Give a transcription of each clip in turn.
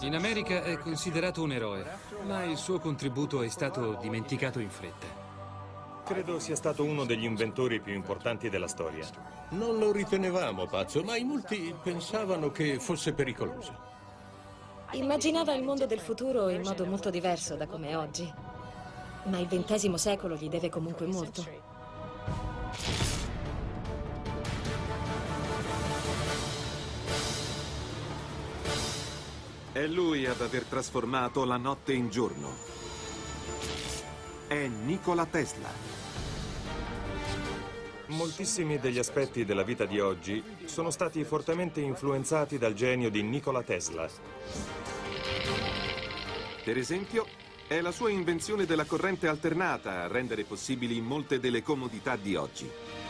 In America è considerato un eroe, ma il suo contributo è stato dimenticato in fretta. Credo sia stato uno degli inventori più importanti della storia. Non lo ritenevamo pazzo, ma in molti pensavano che fosse pericoloso. Immaginava il mondo del futuro in modo molto diverso da come è oggi. Ma il XX secolo gli deve comunque molto. È lui ad aver trasformato la notte in giorno. È Nikola Tesla. Moltissimi degli aspetti della vita di oggi sono stati fortemente influenzati dal genio di Nikola Tesla. Per esempio, è la sua invenzione della corrente alternata a rendere possibili molte delle comodità di oggi.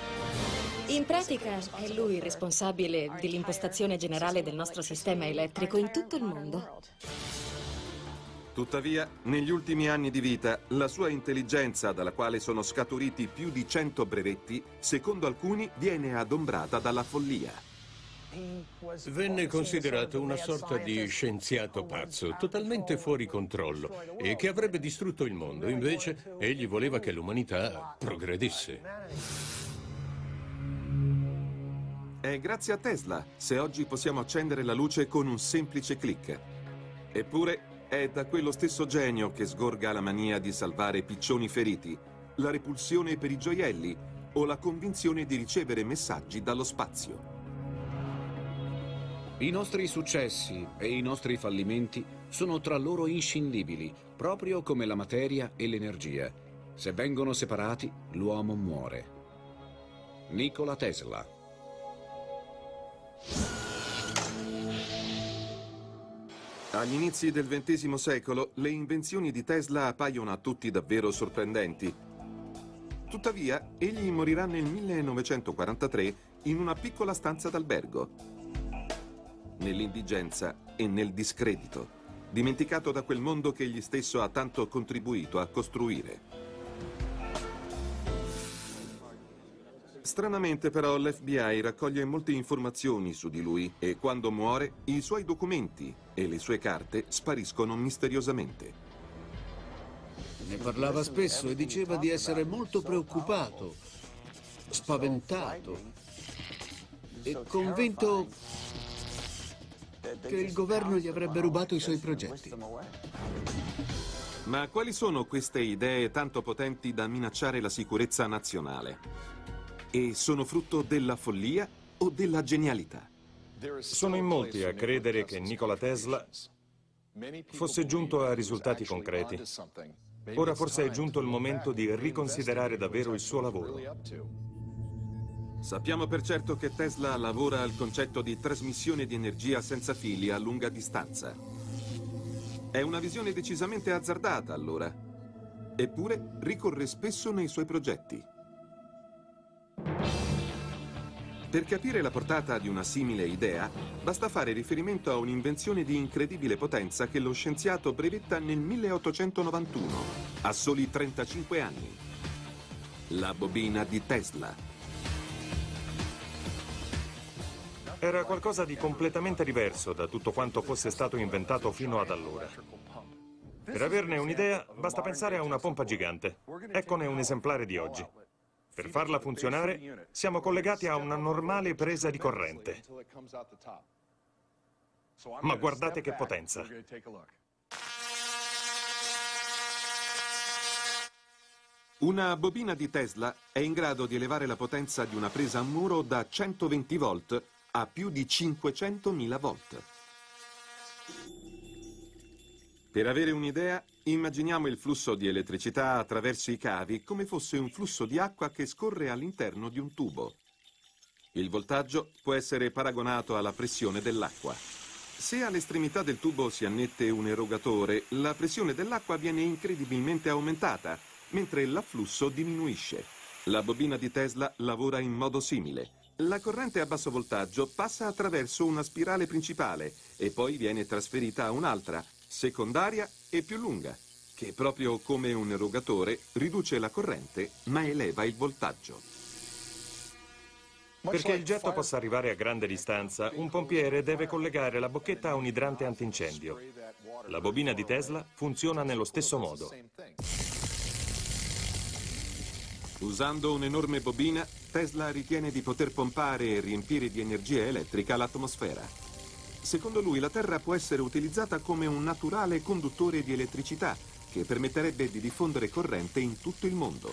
In pratica è lui il responsabile dell'impostazione generale del nostro sistema elettrico in tutto il mondo. Tuttavia, negli ultimi anni di vita, la sua intelligenza, dalla quale sono scaturiti più di 100 brevetti, secondo alcuni viene adombrata dalla follia. Venne considerato una sorta di scienziato pazzo, totalmente fuori controllo e che avrebbe distrutto il mondo. Invece, egli voleva che l'umanità progredisse. È grazie a Tesla se oggi possiamo accendere la luce con un semplice clic. Eppure è da quello stesso genio che sgorga la mania di salvare piccioni feriti, la repulsione per i gioielli o la convinzione di ricevere messaggi dallo spazio. I nostri successi e i nostri fallimenti sono tra loro inscindibili, proprio come la materia e l'energia. Se vengono separati, l'uomo muore. Nikola Tesla Agli inizi del XX secolo le invenzioni di Tesla appaiono a tutti davvero sorprendenti. Tuttavia, egli morirà nel 1943 in una piccola stanza d'albergo, nell'indigenza e nel discredito, dimenticato da quel mondo che egli stesso ha tanto contribuito a costruire. Stranamente però l'FBI raccoglie molte informazioni su di lui e quando muore i suoi documenti e le sue carte spariscono misteriosamente. Ne parlava spesso e diceva di essere molto preoccupato, spaventato e convinto che il governo gli avrebbe rubato i suoi progetti. Ma quali sono queste idee tanto potenti da minacciare la sicurezza nazionale? E sono frutto della follia o della genialità? Sono in molti a credere che Nikola Tesla fosse giunto a risultati concreti. Ora forse è giunto il momento di riconsiderare davvero il suo lavoro. Sappiamo per certo che Tesla lavora al concetto di trasmissione di energia senza fili a lunga distanza. È una visione decisamente azzardata, allora. Eppure ricorre spesso nei suoi progetti. Per capire la portata di una simile idea, basta fare riferimento a un'invenzione di incredibile potenza che lo scienziato brevetta nel 1891, a soli 35 anni. La bobina di Tesla. Era qualcosa di completamente diverso da tutto quanto fosse stato inventato fino ad allora. Per averne un'idea, basta pensare a una pompa gigante. Eccone un esemplare di oggi. Per farla funzionare siamo collegati a una normale presa di corrente. Ma guardate che potenza. Una bobina di Tesla è in grado di elevare la potenza di una presa a muro da 120 volt a più di 500.000 volt. Per avere un'idea, Immaginiamo il flusso di elettricità attraverso i cavi come fosse un flusso di acqua che scorre all'interno di un tubo. Il voltaggio può essere paragonato alla pressione dell'acqua. Se all'estremità del tubo si annette un erogatore, la pressione dell'acqua viene incredibilmente aumentata, mentre l'afflusso diminuisce. La bobina di Tesla lavora in modo simile. La corrente a basso voltaggio passa attraverso una spirale principale e poi viene trasferita a un'altra, secondaria e più lunga, che proprio come un erogatore riduce la corrente ma eleva il voltaggio. Perché il getto possa arrivare a grande distanza, un pompiere deve collegare la bocchetta a un idrante antincendio. La bobina di Tesla funziona nello stesso modo. Usando un'enorme bobina, Tesla ritiene di poter pompare e riempire di energia elettrica l'atmosfera. Secondo lui la Terra può essere utilizzata come un naturale conduttore di elettricità che permetterebbe di diffondere corrente in tutto il mondo.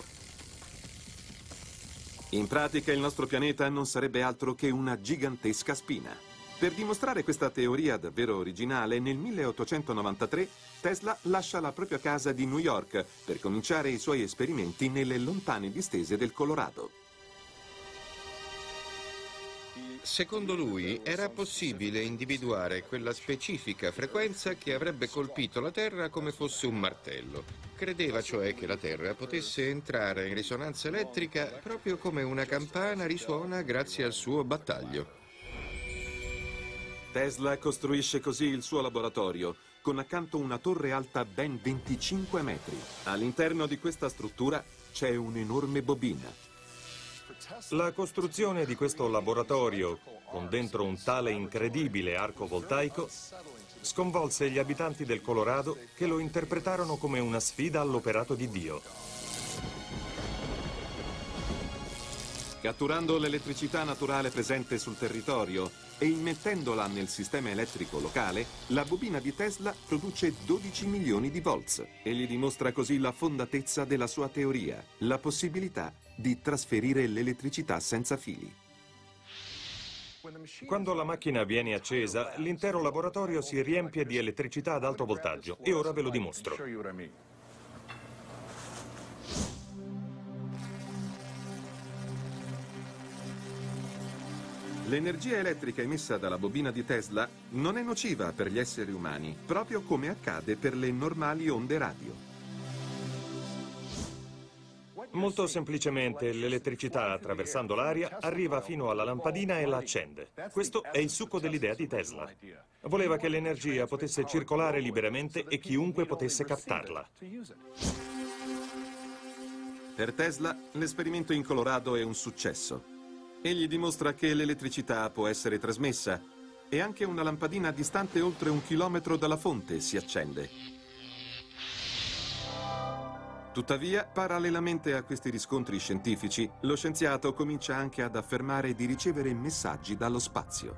In pratica il nostro pianeta non sarebbe altro che una gigantesca spina. Per dimostrare questa teoria davvero originale, nel 1893 Tesla lascia la propria casa di New York per cominciare i suoi esperimenti nelle lontane distese del Colorado. Secondo lui era possibile individuare quella specifica frequenza che avrebbe colpito la Terra come fosse un martello. Credeva cioè che la Terra potesse entrare in risonanza elettrica proprio come una campana risuona grazie al suo battaglio. Tesla costruisce così il suo laboratorio, con accanto una torre alta ben 25 metri. All'interno di questa struttura c'è un'enorme bobina. La costruzione di questo laboratorio, con dentro un tale incredibile arco voltaico, sconvolse gli abitanti del Colorado che lo interpretarono come una sfida all'operato di Dio. Catturando l'elettricità naturale presente sul territorio e immettendola nel sistema elettrico locale, la bobina di Tesla produce 12 milioni di volts e gli dimostra così la fondatezza della sua teoria, la possibilità di trasferire l'elettricità senza fili. Quando la macchina viene accesa, l'intero laboratorio si riempie di elettricità ad alto voltaggio e ora ve lo dimostro. L'energia elettrica emessa dalla bobina di Tesla non è nociva per gli esseri umani, proprio come accade per le normali onde radio. Molto semplicemente l'elettricità attraversando l'aria arriva fino alla lampadina e la accende. Questo è il succo dell'idea di Tesla. Voleva che l'energia potesse circolare liberamente e chiunque potesse captarla. Per Tesla l'esperimento in Colorado è un successo. Egli dimostra che l'elettricità può essere trasmessa e anche una lampadina distante oltre un chilometro dalla fonte si accende. Tuttavia, parallelamente a questi riscontri scientifici, lo scienziato comincia anche ad affermare di ricevere messaggi dallo spazio.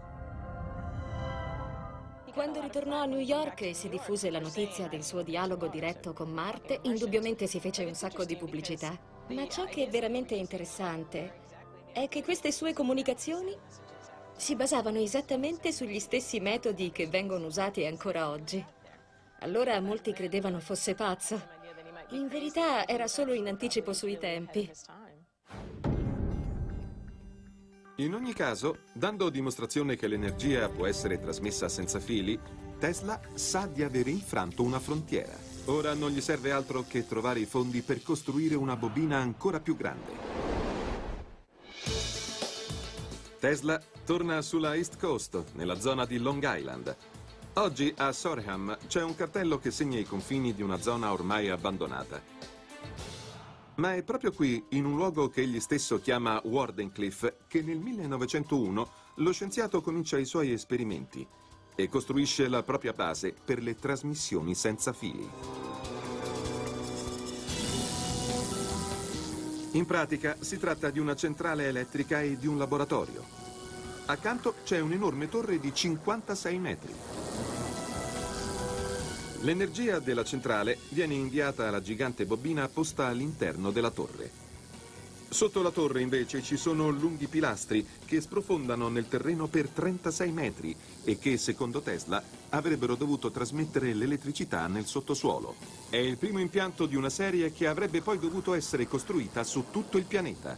Quando ritornò a New York e si diffuse la notizia del suo dialogo diretto con Marte, indubbiamente si fece un sacco di pubblicità. Ma ciò che è veramente interessante è che queste sue comunicazioni si basavano esattamente sugli stessi metodi che vengono usati ancora oggi. Allora molti credevano fosse pazzo. In verità era solo in anticipo sui tempi. In ogni caso, dando dimostrazione che l'energia può essere trasmessa senza fili, Tesla sa di avere infranto una frontiera. Ora non gli serve altro che trovare i fondi per costruire una bobina ancora più grande. Tesla torna sulla East Coast, nella zona di Long Island. Oggi a Sorham c'è un cartello che segna i confini di una zona ormai abbandonata. Ma è proprio qui, in un luogo che egli stesso chiama Wardenclyffe, che nel 1901 lo scienziato comincia i suoi esperimenti e costruisce la propria base per le trasmissioni senza fili. In pratica si tratta di una centrale elettrica e di un laboratorio. Accanto c'è un'enorme torre di 56 metri. L'energia della centrale viene inviata alla gigante bobina posta all'interno della torre. Sotto la torre invece ci sono lunghi pilastri che sprofondano nel terreno per 36 metri e che, secondo Tesla, avrebbero dovuto trasmettere l'elettricità nel sottosuolo. È il primo impianto di una serie che avrebbe poi dovuto essere costruita su tutto il pianeta.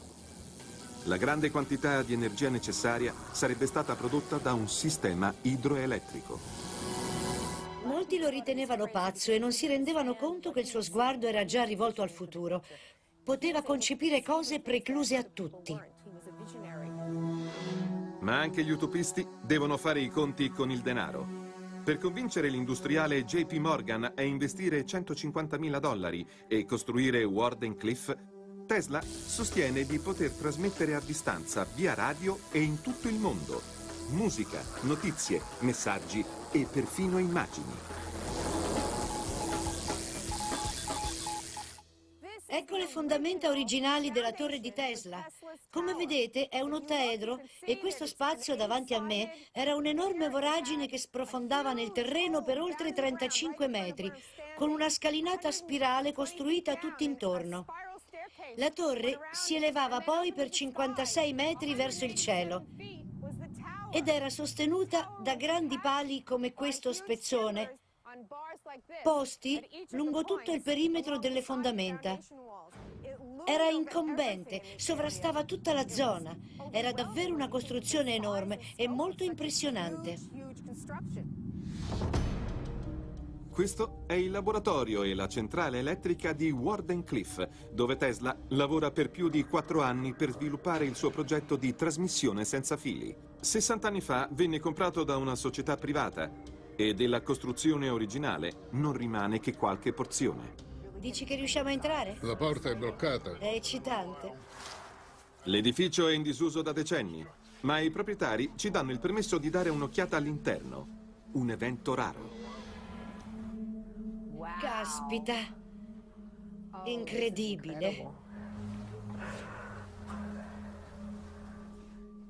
La grande quantità di energia necessaria sarebbe stata prodotta da un sistema idroelettrico. Molti lo ritenevano pazzo e non si rendevano conto che il suo sguardo era già rivolto al futuro. Poteva concepire cose precluse a tutti. Ma anche gli utopisti devono fare i conti con il denaro. Per convincere l'industriale JP Morgan a investire 150.000 dollari e costruire Warden Cliff, Tesla sostiene di poter trasmettere a distanza via radio e in tutto il mondo musica, notizie, messaggi e perfino immagini. Ecco le fondamenta originali della torre di Tesla. Come vedete è un ottaedro e questo spazio davanti a me era un'enorme voragine che sprofondava nel terreno per oltre 35 metri, con una scalinata spirale costruita tutto intorno. La torre si elevava poi per 56 metri verso il cielo ed era sostenuta da grandi pali come questo spezzone, posti lungo tutto il perimetro delle fondamenta. Era incombente, sovrastava tutta la zona. Era davvero una costruzione enorme e molto impressionante. Questo è il laboratorio e la centrale elettrica di Wardenclyffe, dove Tesla lavora per più di quattro anni per sviluppare il suo progetto di trasmissione senza fili. 60 anni fa venne comprato da una società privata e della costruzione originale non rimane che qualche porzione. Dici che riusciamo a entrare? La porta è bloccata. È eccitante. L'edificio è in disuso da decenni, ma i proprietari ci danno il permesso di dare un'occhiata all'interno. Un evento raro. Caspita. Incredibile.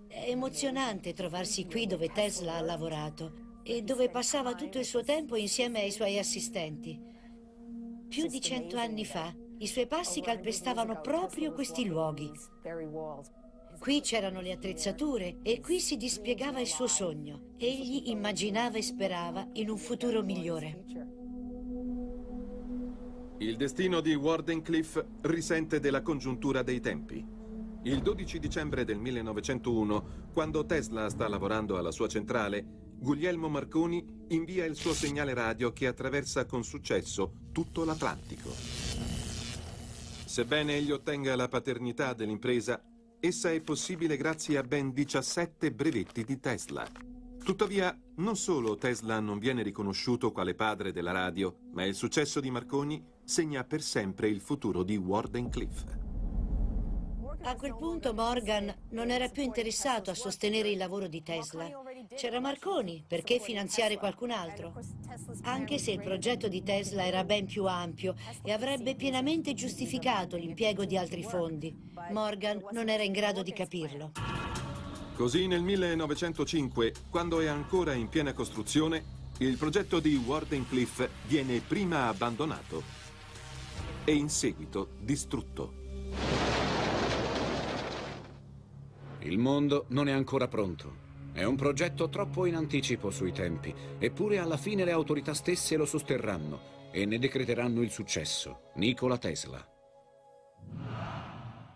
È emozionante trovarsi qui dove Tesla ha lavorato e dove passava tutto il suo tempo insieme ai suoi assistenti. Più di cento anni fa, i suoi passi calpestavano proprio questi luoghi. Qui c'erano le attrezzature e qui si dispiegava il suo sogno. Egli immaginava e sperava in un futuro migliore. Il destino di Wardenclyffe risente della congiuntura dei tempi. Il 12 dicembre del 1901, quando Tesla sta lavorando alla sua centrale, Guglielmo Marconi invia il suo segnale radio che attraversa con successo tutto l'Atlantico. Sebbene egli ottenga la paternità dell'impresa, essa è possibile grazie a ben 17 brevetti di Tesla. Tuttavia, non solo Tesla non viene riconosciuto quale padre della radio, ma il successo di Marconi segna per sempre il futuro di Wardenclyffe. A quel punto Morgan non era più interessato a sostenere il lavoro di Tesla. C'era Marconi, perché finanziare qualcun altro? Anche se il progetto di Tesla era ben più ampio e avrebbe pienamente giustificato l'impiego di altri fondi, Morgan non era in grado di capirlo. Così nel 1905, quando è ancora in piena costruzione, il progetto di Wardenclyffe viene prima abbandonato e in seguito distrutto. Il mondo non è ancora pronto. È un progetto troppo in anticipo sui tempi, eppure alla fine le autorità stesse lo sosterranno e ne decreteranno il successo. Nikola Tesla.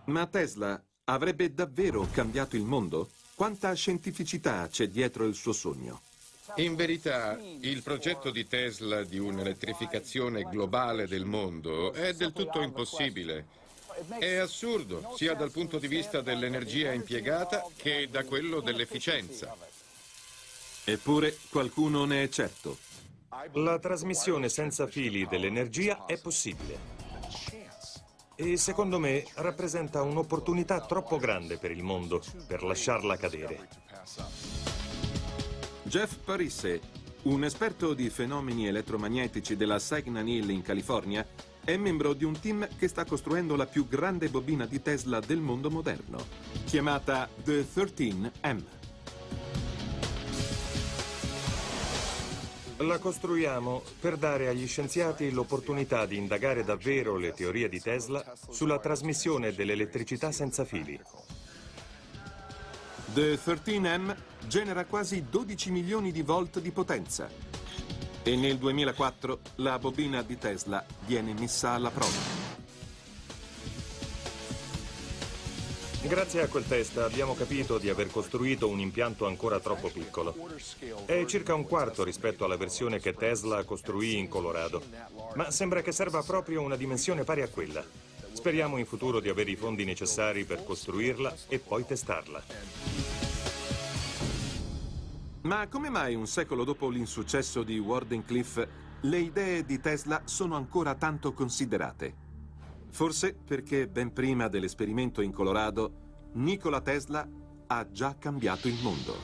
Ma Tesla avrebbe davvero cambiato il mondo? Quanta scientificità c'è dietro il suo sogno? In verità, il progetto di Tesla di un'elettrificazione globale del mondo è del tutto impossibile. È assurdo, sia dal punto di vista dell'energia impiegata che da quello dell'efficienza. Eppure qualcuno ne è certo. La trasmissione senza fili dell'energia è possibile. E secondo me rappresenta un'opportunità troppo grande per il mondo per lasciarla cadere. Jeff Parisse, un esperto di fenomeni elettromagnetici della Sagnan Hill in California, è membro di un team che sta costruendo la più grande bobina di Tesla del mondo moderno, chiamata The 13M. La costruiamo per dare agli scienziati l'opportunità di indagare davvero le teorie di Tesla sulla trasmissione dell'elettricità senza fili. The 13M genera quasi 12 milioni di volt di potenza e nel 2004 la bobina di Tesla viene messa alla prova. Grazie a quel test abbiamo capito di aver costruito un impianto ancora troppo piccolo. È circa un quarto rispetto alla versione che Tesla costruì in Colorado, ma sembra che serva proprio una dimensione pari a quella. Speriamo in futuro di avere i fondi necessari per costruirla e poi testarla. Ma come mai un secolo dopo l'insuccesso di Wardenclyffe le idee di Tesla sono ancora tanto considerate? Forse perché ben prima dell'esperimento in Colorado, Nikola Tesla ha già cambiato il mondo.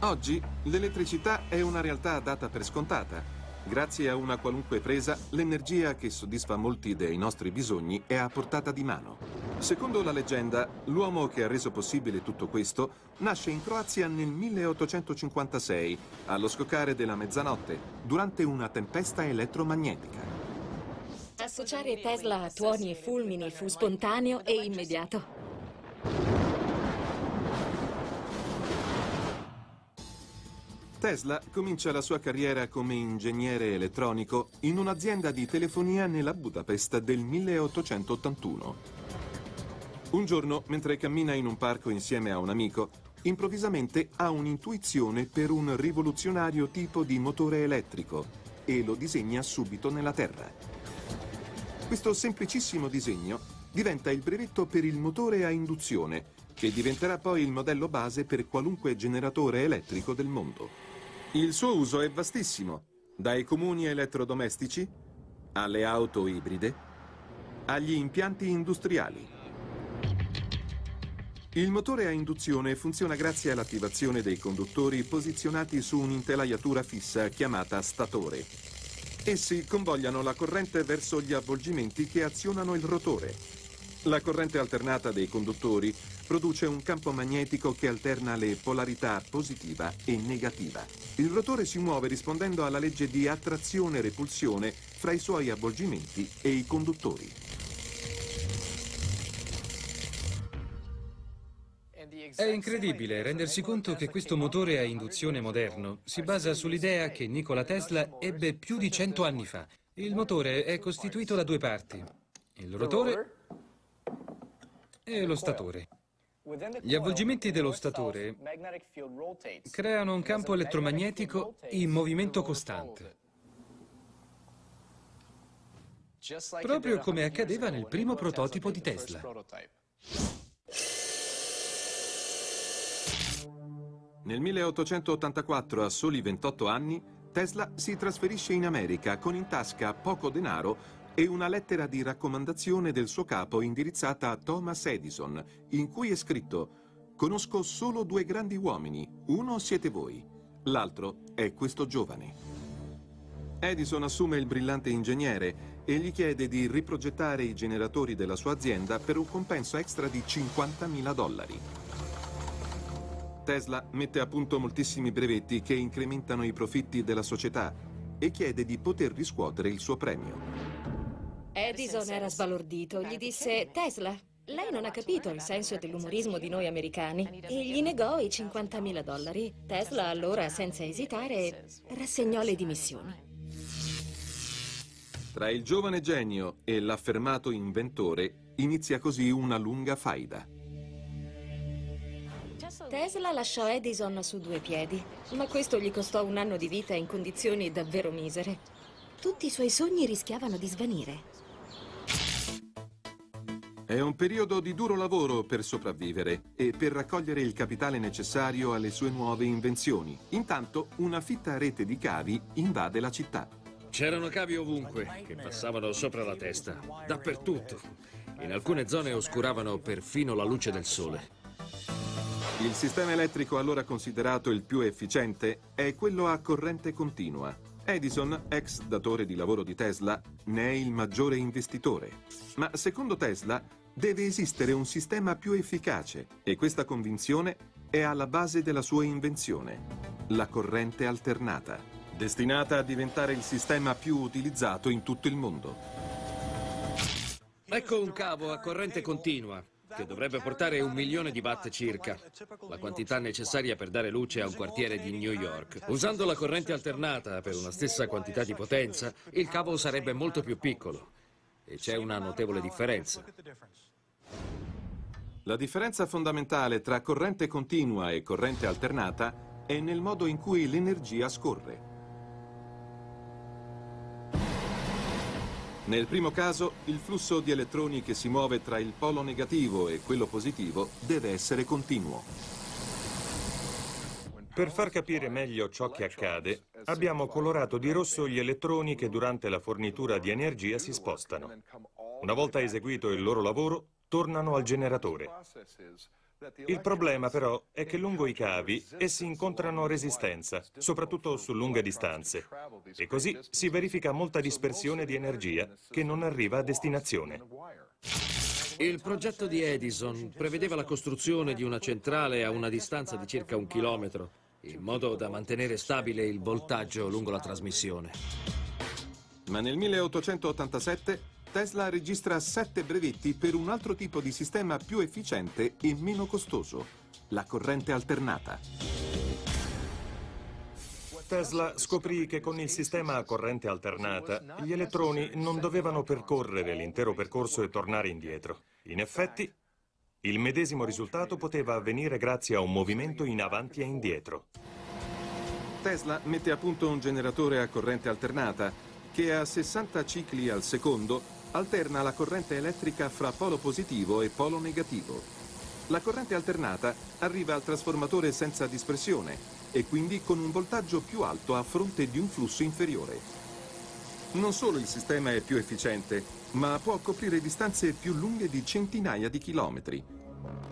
Oggi l'elettricità è una realtà data per scontata. Grazie a una qualunque presa, l'energia che soddisfa molti dei nostri bisogni è a portata di mano. Secondo la leggenda, l'uomo che ha reso possibile tutto questo nasce in Croazia nel 1856, allo scoccare della mezzanotte, durante una tempesta elettromagnetica. Associare Tesla a tuoni e fulmini fu spontaneo e immediato. Tesla comincia la sua carriera come ingegnere elettronico in un'azienda di telefonia nella Budapest del 1881. Un giorno, mentre cammina in un parco insieme a un amico, improvvisamente ha un'intuizione per un rivoluzionario tipo di motore elettrico e lo disegna subito nella Terra. Questo semplicissimo disegno diventa il brevetto per il motore a induzione, che diventerà poi il modello base per qualunque generatore elettrico del mondo. Il suo uso è vastissimo, dai comuni elettrodomestici alle auto ibride agli impianti industriali. Il motore a induzione funziona grazie all'attivazione dei conduttori posizionati su un'intelaiatura fissa chiamata statore. Essi convogliano la corrente verso gli avvolgimenti che azionano il rotore. La corrente alternata dei conduttori produce un campo magnetico che alterna le polarità positiva e negativa. Il rotore si muove rispondendo alla legge di attrazione-repulsione fra i suoi avvolgimenti e i conduttori. È incredibile rendersi conto che questo motore a induzione moderno si basa sull'idea che Nikola Tesla ebbe più di cento anni fa. Il motore è costituito da due parti, il rotore e lo statore. Gli avvolgimenti dello statore creano un campo elettromagnetico in movimento costante, proprio come accadeva nel primo prototipo di Tesla. Nel 1884, a soli 28 anni, Tesla si trasferisce in America con in tasca poco denaro e una lettera di raccomandazione del suo capo indirizzata a Thomas Edison, in cui è scritto Conosco solo due grandi uomini, uno siete voi, l'altro è questo giovane. Edison assume il brillante ingegnere e gli chiede di riprogettare i generatori della sua azienda per un compenso extra di 50.000 dollari. Tesla mette a punto moltissimi brevetti che incrementano i profitti della società e chiede di poter riscuotere il suo premio. Edison era sbalordito. Gli disse, Tesla, lei non ha capito il senso dell'umorismo di noi americani e gli negò i 50.000 dollari. Tesla allora, senza esitare, rassegnò le dimissioni. Tra il giovane genio e l'affermato inventore inizia così una lunga faida. Tesla lasciò Edison su due piedi, ma questo gli costò un anno di vita in condizioni davvero misere. Tutti i suoi sogni rischiavano di svanire. È un periodo di duro lavoro per sopravvivere e per raccogliere il capitale necessario alle sue nuove invenzioni. Intanto una fitta rete di cavi invade la città. C'erano cavi ovunque, che passavano sopra la testa, dappertutto. In alcune zone oscuravano perfino la luce del sole. Il sistema elettrico allora considerato il più efficiente è quello a corrente continua. Edison, ex datore di lavoro di Tesla, ne è il maggiore investitore. Ma secondo Tesla deve esistere un sistema più efficace e questa convinzione è alla base della sua invenzione, la corrente alternata, destinata a diventare il sistema più utilizzato in tutto il mondo. Ecco un cavo a corrente continua che dovrebbe portare un milione di watt circa, la quantità necessaria per dare luce a un quartiere di New York. Usando la corrente alternata per una stessa quantità di potenza, il cavo sarebbe molto più piccolo e c'è una notevole differenza. La differenza fondamentale tra corrente continua e corrente alternata è nel modo in cui l'energia scorre. Nel primo caso, il flusso di elettroni che si muove tra il polo negativo e quello positivo deve essere continuo. Per far capire meglio ciò che accade, abbiamo colorato di rosso gli elettroni che durante la fornitura di energia si spostano. Una volta eseguito il loro lavoro, tornano al generatore. Il problema però è che lungo i cavi essi incontrano resistenza, soprattutto su lunghe distanze, e così si verifica molta dispersione di energia che non arriva a destinazione. Il progetto di Edison prevedeva la costruzione di una centrale a una distanza di circa un chilometro, in modo da mantenere stabile il voltaggio lungo la trasmissione. Ma nel 1887 Tesla registra sette brevetti per un altro tipo di sistema più efficiente e meno costoso, la corrente alternata. Tesla scoprì che con il sistema a corrente alternata gli elettroni non dovevano percorrere l'intero percorso e tornare indietro. In effetti, il medesimo risultato poteva avvenire grazie a un movimento in avanti e indietro. Tesla mette a punto un generatore a corrente alternata che a 60 cicli al secondo alterna la corrente elettrica fra polo positivo e polo negativo. La corrente alternata arriva al trasformatore senza dispersione e quindi con un voltaggio più alto a fronte di un flusso inferiore. Non solo il sistema è più efficiente, ma può coprire distanze più lunghe di centinaia di chilometri.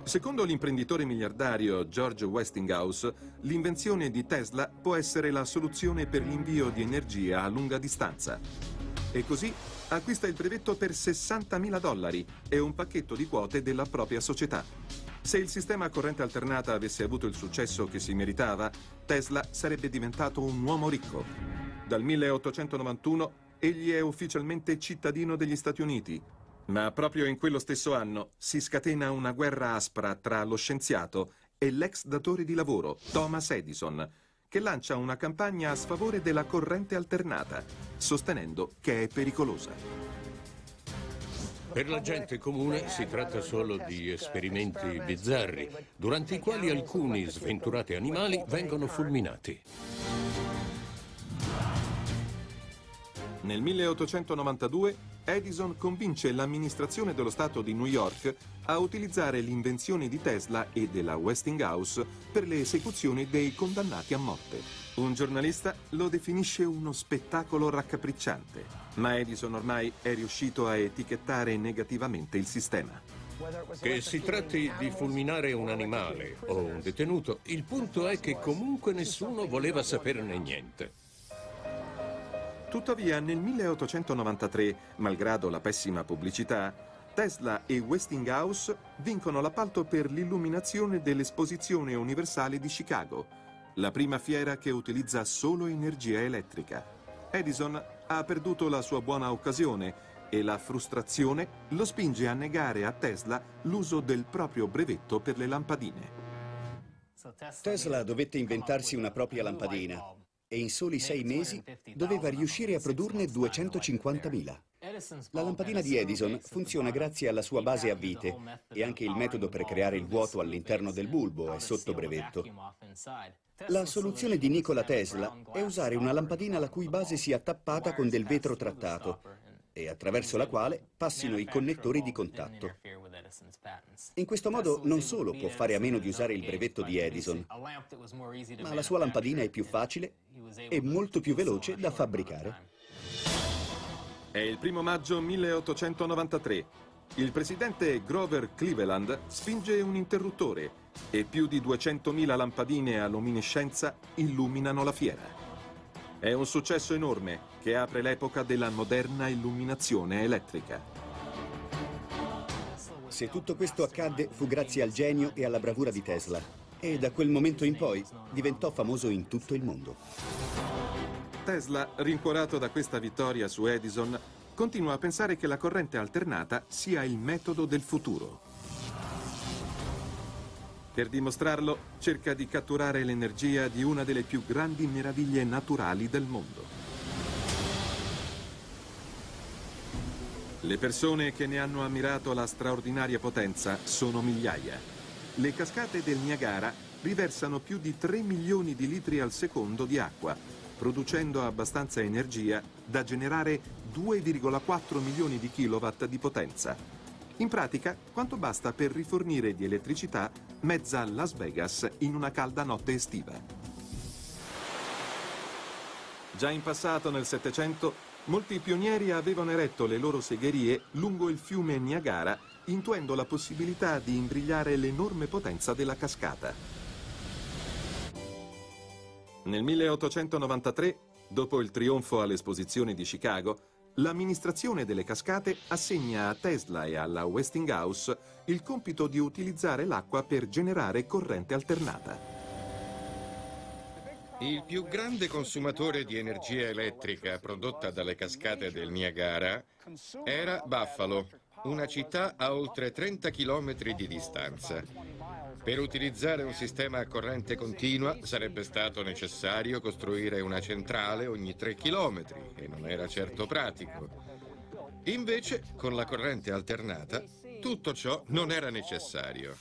Secondo l'imprenditore miliardario George Westinghouse, l'invenzione di Tesla può essere la soluzione per l'invio di energia a lunga distanza. E così acquista il brevetto per 60.000 dollari e un pacchetto di quote della propria società. Se il sistema a corrente alternata avesse avuto il successo che si meritava, Tesla sarebbe diventato un uomo ricco. Dal 1891 egli è ufficialmente cittadino degli Stati Uniti, ma proprio in quello stesso anno si scatena una guerra aspra tra lo scienziato e l'ex datore di lavoro, Thomas Edison, che lancia una campagna a sfavore della corrente alternata, sostenendo che è pericolosa. Per la gente comune si tratta solo di esperimenti bizzarri, durante i quali alcuni sventurati animali vengono fulminati. Nel 1892 Edison convince l'amministrazione dello Stato di New York a utilizzare l'invenzione di Tesla e della Westinghouse per le esecuzioni dei condannati a morte. Un giornalista lo definisce uno spettacolo raccapricciante, ma Edison ormai è riuscito a etichettare negativamente il sistema. Che si tratti di fulminare un animale o un detenuto, il punto è che comunque nessuno voleva saperne niente. Tuttavia, nel 1893, malgrado la pessima pubblicità, Tesla e Westinghouse vincono l'appalto per l'illuminazione dell'Esposizione Universale di Chicago, la prima fiera che utilizza solo energia elettrica. Edison ha perduto la sua buona occasione e la frustrazione lo spinge a negare a Tesla l'uso del proprio brevetto per le lampadine. Tesla dovette inventarsi una propria lampadina e in soli sei mesi doveva riuscire a produrne 250.000. La lampadina di Edison funziona grazie alla sua base a vite e anche il metodo per creare il vuoto all'interno del bulbo è sotto brevetto. La soluzione di Nikola Tesla è usare una lampadina la cui base sia tappata con del vetro trattato e attraverso la quale passino i connettori di contatto. In questo modo non solo può fare a meno di usare il brevetto di Edison, ma la sua lampadina è più facile e molto più veloce da fabbricare. È il primo maggio 1893. Il presidente Grover Cleveland spinge un interruttore e più di 200.000 lampadine a luminescenza illuminano la fiera. È un successo enorme che apre l'epoca della moderna illuminazione elettrica. Se tutto questo accadde fu grazie al genio e alla bravura di Tesla e da quel momento in poi diventò famoso in tutto il mondo. Tesla, rincuorato da questa vittoria su Edison, continua a pensare che la corrente alternata sia il metodo del futuro. Per dimostrarlo, cerca di catturare l'energia di una delle più grandi meraviglie naturali del mondo. Le persone che ne hanno ammirato la straordinaria potenza sono migliaia. Le cascate del Niagara riversano più di 3 milioni di litri al secondo di acqua, producendo abbastanza energia da generare 2,4 milioni di kilowatt di potenza. In pratica, quanto basta per rifornire di elettricità mezza Las Vegas in una calda notte estiva. Già in passato, nel Settecento, molti pionieri avevano eretto le loro segherie lungo il fiume Niagara, intuendo la possibilità di imbrigliare l'enorme potenza della cascata. Nel 1893, dopo il trionfo all'esposizione di Chicago, l'amministrazione delle cascate assegna a Tesla e alla Westinghouse il compito di utilizzare l'acqua per generare corrente alternata. Il più grande consumatore di energia elettrica prodotta dalle cascate del Niagara era Buffalo, una città a oltre 30 km di distanza. Per utilizzare un sistema a corrente continua sarebbe stato necessario costruire una centrale ogni 3 km e non era certo pratico. Invece, con la corrente alternata, tutto ciò non era necessario.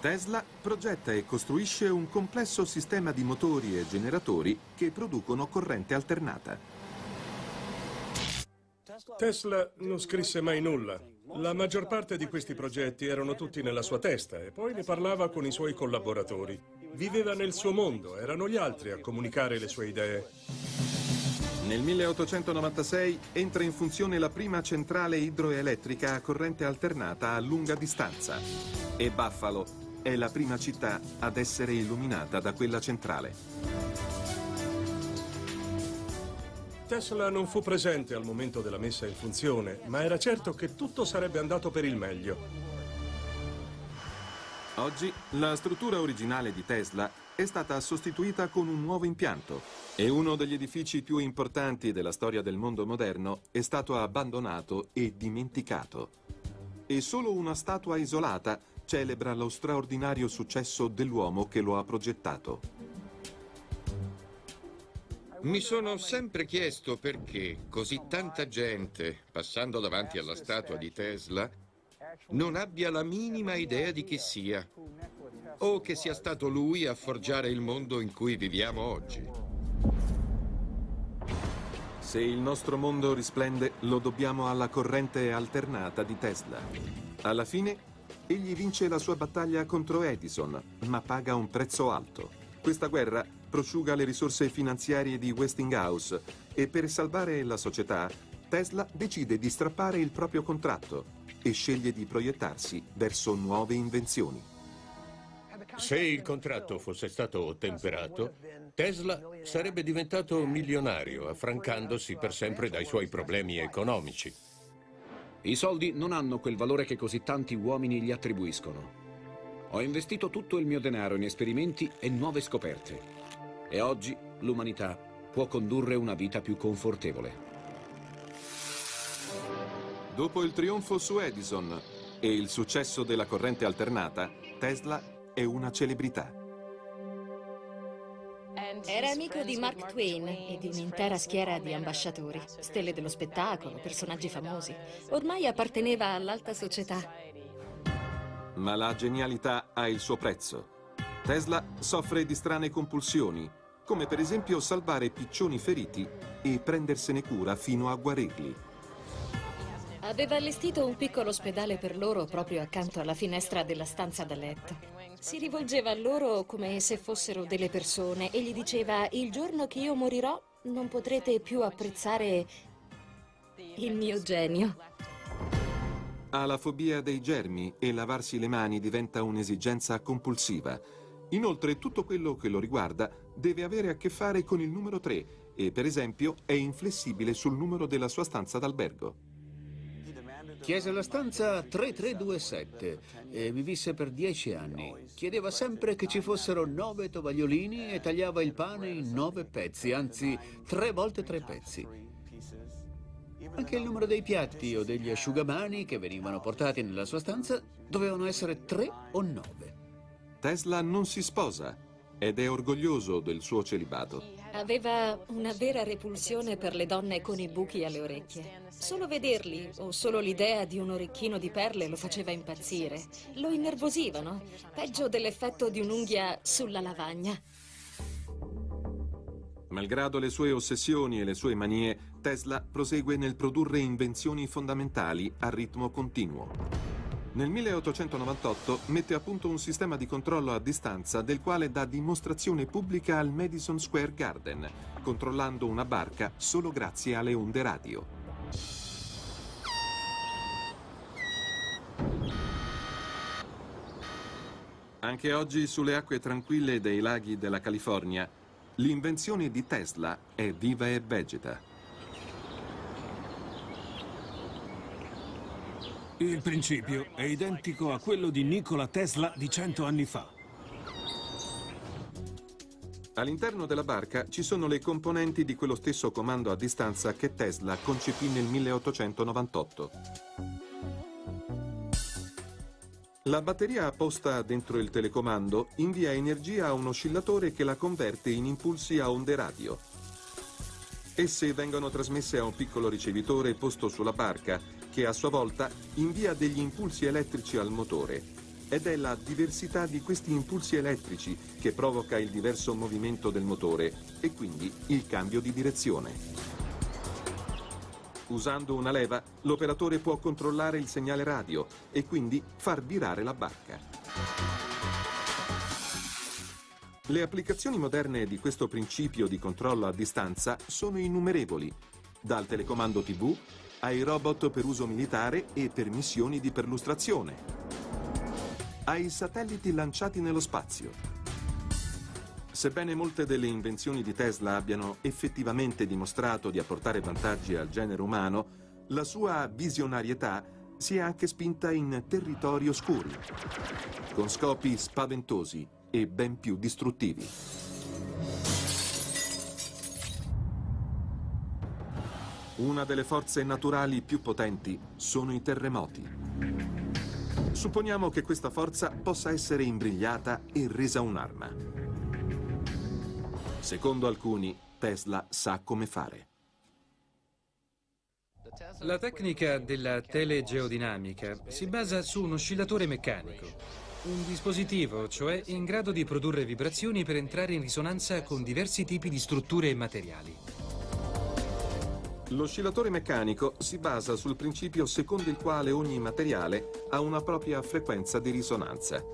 Tesla progetta e costruisce un complesso sistema di motori e generatori che producono corrente alternata. Tesla non scrisse mai nulla. La maggior parte di questi progetti erano tutti nella sua testa e poi ne parlava con i suoi collaboratori. Viveva nel suo mondo, erano gli altri a comunicare le sue idee. Nel 1896 entra in funzione la prima centrale idroelettrica a corrente alternata a lunga distanza e Buffalo è la prima città ad essere illuminata da quella centrale. Tesla non fu presente al momento della messa in funzione, ma era certo che tutto sarebbe andato per il meglio. Oggi la struttura originale di Tesla è stata sostituita con un nuovo impianto e uno degli edifici più importanti della storia del mondo moderno è stato abbandonato e dimenticato. E solo una statua isolata celebra lo straordinario successo dell'uomo che lo ha progettato. Mi sono sempre chiesto perché così tanta gente, passando davanti alla statua di Tesla, non abbia la minima idea di chi sia, o che sia stato lui a forgiare il mondo in cui viviamo oggi. Se il nostro mondo risplende, lo dobbiamo alla corrente alternata di Tesla. Alla fine Egli vince la sua battaglia contro Edison, ma paga un prezzo alto. Questa guerra prosciuga le risorse finanziarie di Westinghouse e per salvare la società, Tesla decide di strappare il proprio contratto e sceglie di proiettarsi verso nuove invenzioni. Se il contratto fosse stato ottemperato, Tesla sarebbe diventato milionario, affrancandosi per sempre dai suoi problemi economici. I soldi non hanno quel valore che così tanti uomini gli attribuiscono. Ho investito tutto il mio denaro in esperimenti e nuove scoperte. E oggi l'umanità può condurre una vita più confortevole. Dopo il trionfo su Edison e il successo della corrente alternata, Tesla è una celebrità. Era amico di Mark Twain e di un'intera schiera di ambasciatori, stelle dello spettacolo, personaggi famosi. Ormai apparteneva all'alta società. Ma la genialità ha il suo prezzo. Tesla soffre di strane compulsioni, come per esempio salvare piccioni feriti e prendersene cura fino a guarirli. Aveva allestito un piccolo ospedale per loro proprio accanto alla finestra della stanza da letto. Si rivolgeva a loro come se fossero delle persone e gli diceva il giorno che io morirò non potrete più apprezzare il mio genio. Ha la fobia dei germi e lavarsi le mani diventa un'esigenza compulsiva. Inoltre tutto quello che lo riguarda deve avere a che fare con il numero 3 e per esempio è inflessibile sul numero della sua stanza d'albergo. Chiese la stanza 3327 e vi visse per dieci anni. Chiedeva sempre che ci fossero nove tovagliolini e tagliava il pane in nove pezzi, anzi tre volte tre pezzi. Anche il numero dei piatti o degli asciugamani che venivano portati nella sua stanza dovevano essere tre o nove. Tesla non si sposa ed è orgoglioso del suo celibato. Aveva una vera repulsione per le donne con i buchi alle orecchie. Solo vederli o solo l'idea di un orecchino di perle lo faceva impazzire. Lo innervosivano, peggio dell'effetto di un'unghia sulla lavagna. Malgrado le sue ossessioni e le sue manie, Tesla prosegue nel produrre invenzioni fondamentali a ritmo continuo. Nel 1898 mette a punto un sistema di controllo a distanza del quale dà dimostrazione pubblica al Madison Square Garden, controllando una barca solo grazie alle onde radio. Anche oggi sulle acque tranquille dei laghi della California, l'invenzione di Tesla è viva e vegeta. Il principio è identico a quello di Nikola Tesla di cento anni fa. All'interno della barca ci sono le componenti di quello stesso comando a distanza che Tesla concepì nel 1898. La batteria apposta dentro il telecomando invia energia a un oscillatore che la converte in impulsi a onde radio. Esse vengono trasmesse a un piccolo ricevitore posto sulla barca che a sua volta invia degli impulsi elettrici al motore. Ed è la diversità di questi impulsi elettrici che provoca il diverso movimento del motore e quindi il cambio di direzione. Usando una leva, l'operatore può controllare il segnale radio e quindi far virare la barca. Le applicazioni moderne di questo principio di controllo a distanza sono innumerevoli, dal telecomando TV ai robot per uso militare e per missioni di perlustrazione, ai satelliti lanciati nello spazio. Sebbene molte delle invenzioni di Tesla abbiano effettivamente dimostrato di apportare vantaggi al genere umano, la sua visionarietà si è anche spinta in territori oscuri, con scopi spaventosi e ben più distruttivi. Una delle forze naturali più potenti sono i terremoti. Supponiamo che questa forza possa essere imbrigliata e resa un'arma. Secondo alcuni, Tesla sa come fare. La tecnica della telegeodinamica si basa su un oscillatore meccanico, un dispositivo, cioè, in grado di produrre vibrazioni per entrare in risonanza con diversi tipi di strutture e materiali. L'oscillatore meccanico si basa sul principio secondo il quale ogni materiale ha una propria frequenza di risonanza.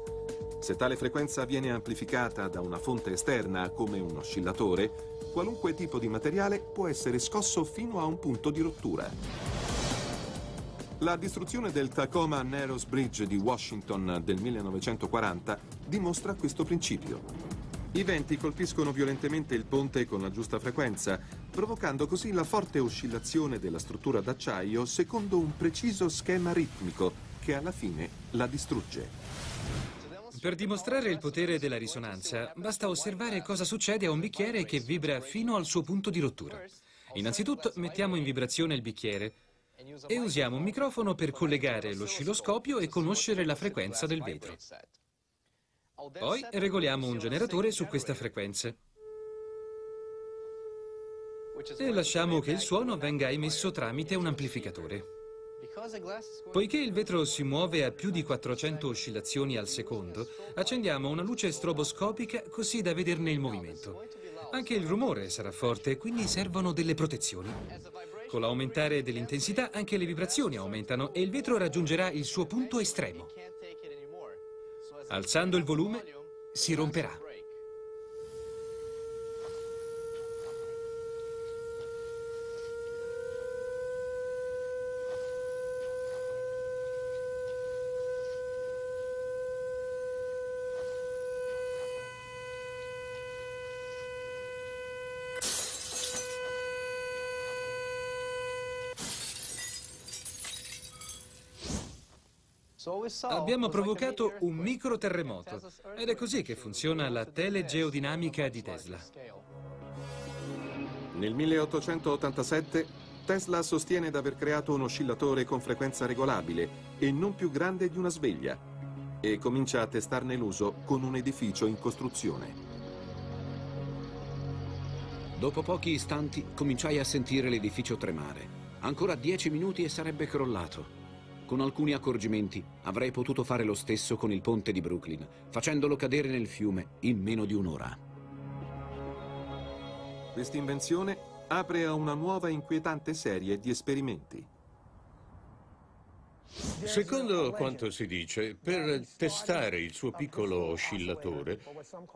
Se tale frequenza viene amplificata da una fonte esterna, come un oscillatore, qualunque tipo di materiale può essere scosso fino a un punto di rottura. La distruzione del Tacoma Narrows Bridge di Washington del 1940 dimostra questo principio. I venti colpiscono violentemente il ponte con la giusta frequenza, provocando così la forte oscillazione della struttura d'acciaio secondo un preciso schema ritmico che alla fine la distrugge. Per dimostrare il potere della risonanza, basta osservare cosa succede a un bicchiere che vibra fino al suo punto di rottura. Innanzitutto mettiamo in vibrazione il bicchiere e usiamo un microfono per collegare l'oscilloscopio e conoscere la frequenza del vetro. Poi regoliamo un generatore su questa frequenza e lasciamo che il suono venga emesso tramite un amplificatore. Poiché il vetro si muove a più di 400 oscillazioni al secondo, accendiamo una luce stroboscopica così da vederne il movimento. Anche il rumore sarà forte, quindi servono delle protezioni. Con l'aumentare dell'intensità anche le vibrazioni aumentano e il vetro raggiungerà il suo punto estremo. Alzando il volume si romperà. Abbiamo provocato un microterremoto ed è così che funziona la telegeodinamica di Tesla. Nel 1887 Tesla sostiene di aver creato un oscillatore con frequenza regolabile e non più grande di una sveglia e comincia a testarne l'uso con un edificio in costruzione. Dopo pochi istanti cominciai a sentire l'edificio tremare. Ancora dieci minuti e sarebbe crollato. Con alcuni accorgimenti avrei potuto fare lo stesso con il ponte di Brooklyn, facendolo cadere nel fiume in meno di un'ora. Questa invenzione apre a una nuova inquietante serie di esperimenti. Secondo quanto si dice, per testare il suo piccolo oscillatore,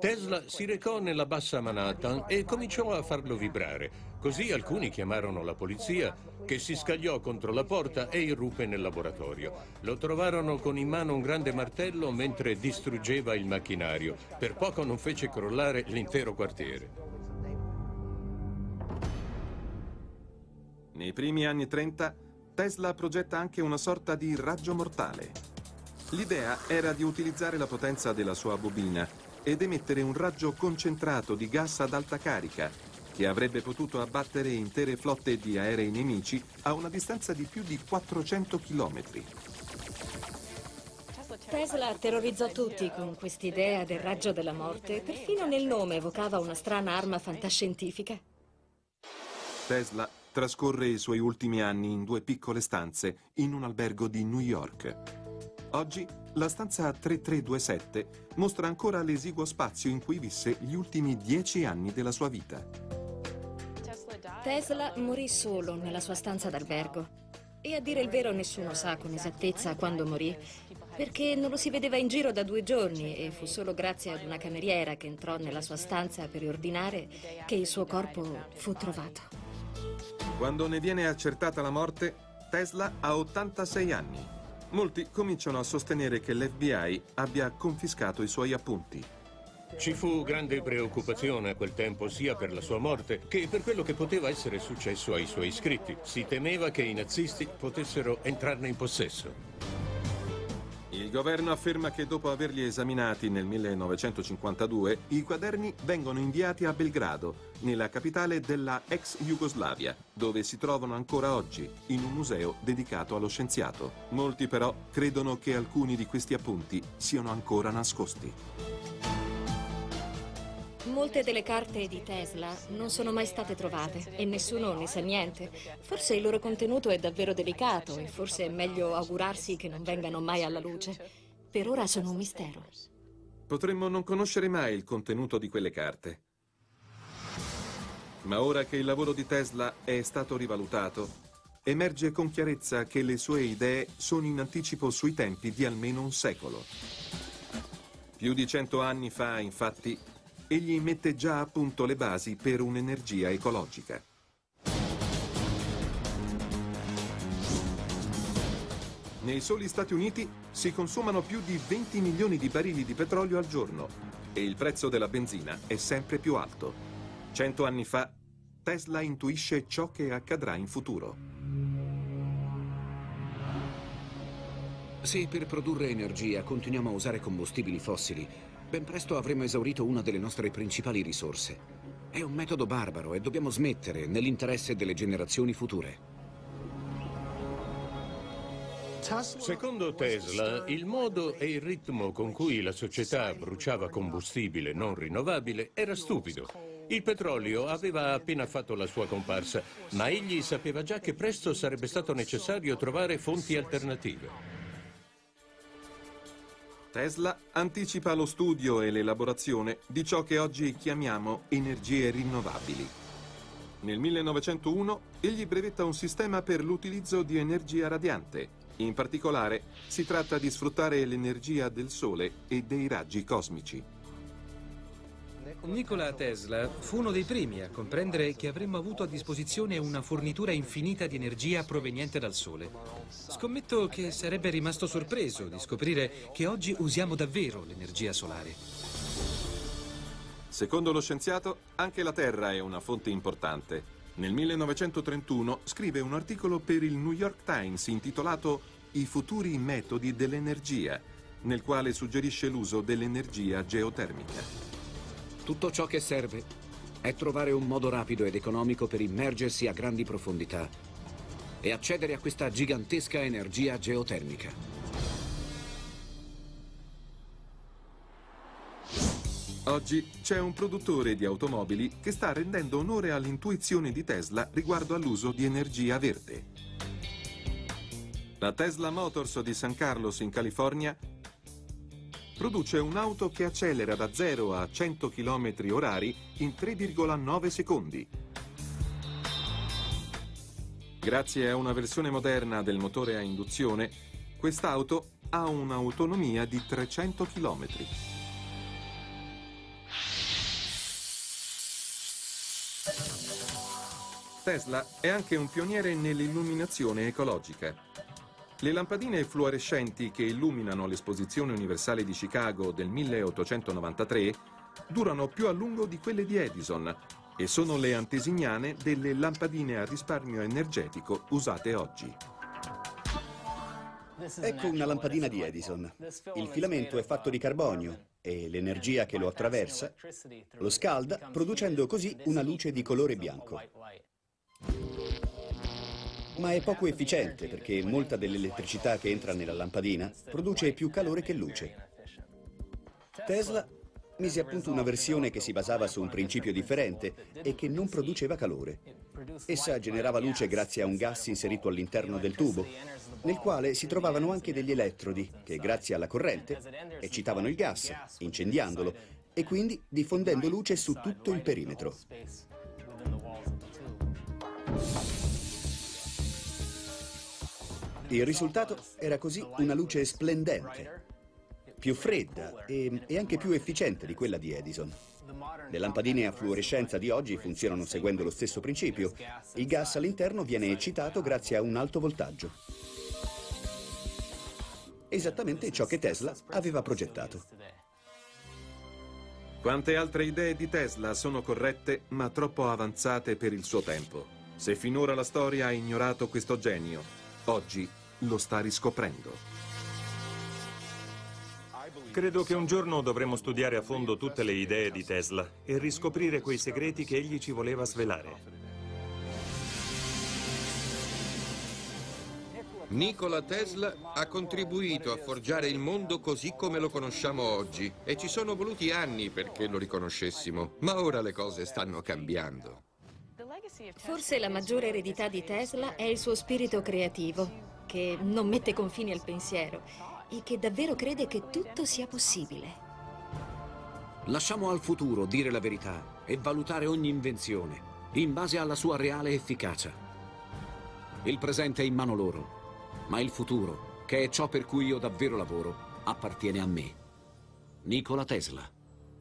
Tesla si recò nella bassa Manhattan e cominciò a farlo vibrare. Così alcuni chiamarono la polizia, che si scagliò contro la porta e irruppe nel laboratorio. Lo trovarono con in mano un grande martello mentre distruggeva il macchinario. Per poco non fece crollare l'intero quartiere. Nei primi anni 30 Tesla progetta anche una sorta di raggio mortale. L'idea era di utilizzare la potenza della sua bobina ed emettere un raggio concentrato di gas ad alta carica che avrebbe potuto abbattere intere flotte di aerei nemici a una distanza di più di 400 km. Tesla terrorizzò tutti con quest'idea del raggio della morte. Perfino nel nome evocava una strana arma fantascientifica. Tesla trascorre i suoi ultimi anni in due piccole stanze in un albergo di New York. Oggi la stanza 3327 mostra ancora l'esiguo spazio in cui visse gli ultimi dieci anni della sua vita. Tesla morì solo nella sua stanza d'albergo. E a dire il vero nessuno sa con esattezza quando morì, perché non lo si vedeva in giro da due giorni e fu solo grazie ad una cameriera che entrò nella sua stanza per ordinare che il suo corpo fu trovato. Quando ne viene accertata la morte, Tesla ha 86 anni. Molti cominciano a sostenere che l'FBI abbia confiscato i suoi appunti. Ci fu grande preoccupazione a quel tempo sia per la sua morte che per quello che poteva essere successo ai suoi iscritti. Si temeva che i nazisti potessero entrarne in possesso. Il governo afferma che dopo averli esaminati nel 1952, i quaderni vengono inviati a Belgrado, nella capitale della ex Jugoslavia, dove si trovano ancora oggi, in un museo dedicato allo scienziato. Molti però credono che alcuni di questi appunti siano ancora nascosti. Molte delle carte di Tesla non sono mai state trovate e nessuno ne sa niente. Forse il loro contenuto è davvero delicato e forse è meglio augurarsi che non vengano mai alla luce. Per ora sono un mistero. Potremmo non conoscere mai il contenuto di quelle carte. Ma ora che il lavoro di Tesla è stato rivalutato, emerge con chiarezza che le sue idee sono in anticipo sui tempi di almeno un secolo. Più di cento anni fa, infatti, egli mette già a punto le basi per un'energia ecologica. Nei soli Stati Uniti si consumano più di 20 milioni di barili di petrolio al giorno e il prezzo della benzina è sempre più alto. Cento anni fa Tesla intuisce ciò che accadrà in futuro. Se per produrre energia continuiamo a usare combustibili fossili, ben presto avremo esaurito una delle nostre principali risorse. È un metodo barbaro e dobbiamo smettere nell'interesse delle generazioni future. Secondo Tesla, il modo e il ritmo con cui la società bruciava combustibile non rinnovabile era stupido. Il petrolio aveva appena fatto la sua comparsa, ma egli sapeva già che presto sarebbe stato necessario trovare fonti alternative. Tesla anticipa lo studio e l'elaborazione di ciò che oggi chiamiamo energie rinnovabili. Nel 1901 egli brevetta un sistema per l'utilizzo di energia radiante. In particolare si tratta di sfruttare l'energia del Sole e dei raggi cosmici. Nikola Tesla fu uno dei primi a comprendere che avremmo avuto a disposizione una fornitura infinita di energia proveniente dal Sole. Scommetto che sarebbe rimasto sorpreso di scoprire che oggi usiamo davvero l'energia solare. Secondo lo scienziato, anche la Terra è una fonte importante. Nel 1931 scrive un articolo per il New York Times intitolato I futuri metodi dell'energia, nel quale suggerisce l'uso dell'energia geotermica. Tutto ciò che serve è trovare un modo rapido ed economico per immergersi a grandi profondità e accedere a questa gigantesca energia geotermica. Oggi c'è un produttore di automobili che sta rendendo onore all'intuizione di Tesla riguardo all'uso di energia verde. La Tesla Motors di San Carlos in California produce un'auto che accelera da 0 a 100 km orari in 3,9 secondi. Grazie a una versione moderna del motore a induzione, Quest'auto ha un'autonomia di 300 km. Tesla è anche un pioniere nell'illuminazione ecologica. Le lampadine fluorescenti che illuminano l'esposizione universale di Chicago del 1893 durano più a lungo di quelle di Edison e sono le antesignane delle lampadine a risparmio energetico usate oggi. Ecco una lampadina di Edison. Il filamento è fatto di carbonio e l'energia che lo attraversa lo scalda, producendo così una luce di colore bianco. Ma è poco efficiente perché molta dell'elettricità che entra nella lampadina produce più calore che luce. Tesla mise a punto una versione che si basava su un principio differente e che non produceva calore. Essa generava luce grazie a un gas inserito all'interno del tubo, nel quale si trovavano anche degli elettrodi che, grazie alla corrente, eccitavano il gas, incendiandolo e quindi diffondendo luce su tutto il perimetro. Il risultato era così una luce splendente, più fredda e, e, anche più efficiente di quella di Edison. Le lampadine a fluorescenza di oggi funzionano seguendo lo stesso principio. Il gas all'interno viene eccitato grazie a un alto voltaggio. Esattamente ciò che Tesla aveva progettato. Quante altre idee di Tesla sono corrette ma troppo avanzate per il suo tempo? Se finora la storia ha ignorato questo genio, oggi lo sta riscoprendo. Credo che un giorno dovremo studiare a fondo tutte le idee di Tesla e riscoprire quei segreti che egli ci voleva svelare. Nikola Tesla ha contribuito a forgiare il mondo così come lo conosciamo oggi e ci sono voluti anni perché lo riconoscessimo, ma ora le cose stanno cambiando. Forse la maggiore eredità di Tesla è il suo spirito creativo, che non mette confini al pensiero e che davvero crede che tutto sia possibile. Lasciamo al futuro dire la verità e valutare ogni invenzione in base alla sua reale efficacia. Il presente è in mano loro, ma il futuro, che è ciò per cui io davvero lavoro, appartiene a me. Nikola Tesla.